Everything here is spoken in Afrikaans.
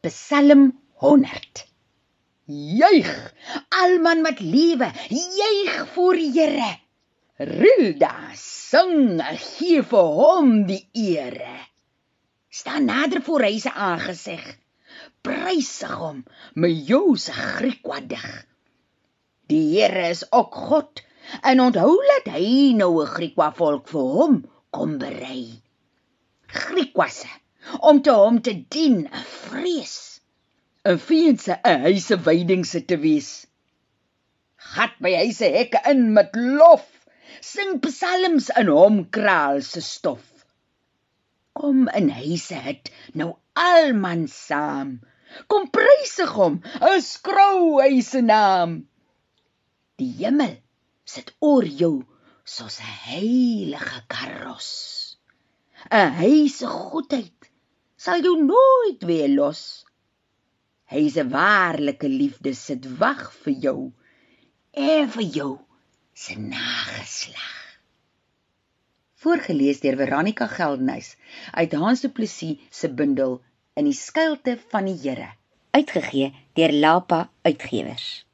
Psalm 100. Juig, almal wat lewe, juig voor die Here. Rilda, sing, gee vir hom die ere. Staan nader voor hy se aangesig. Prysig hom met jou se Griekwadig. Die Here is ook God en onthou dat hy nou 'n Griekwa volk vir hom kom berei. Griekwasse om te hom te dien, 'n vrees, 'n fiense, 'n huise weidingse te wees. Gat by huise hekke in met lof, sing psalms in hom kraal se stof. Kom in huise het nou alman saam. Kom prysig hom, 'n skrou hy se naam. Die hemel sit oor jou soos 'n heilige karos. 'n Hy se goedheid sal jou nooit weer los. Hy se waarlike liefde sit wag vir jou en vir jou se nageslag. Voorgeles deur Veronica Geldenhuys uit Hans Du Plessis se bundel In die skuilte van die Here, uitgegee deur Lapa Uitgewers.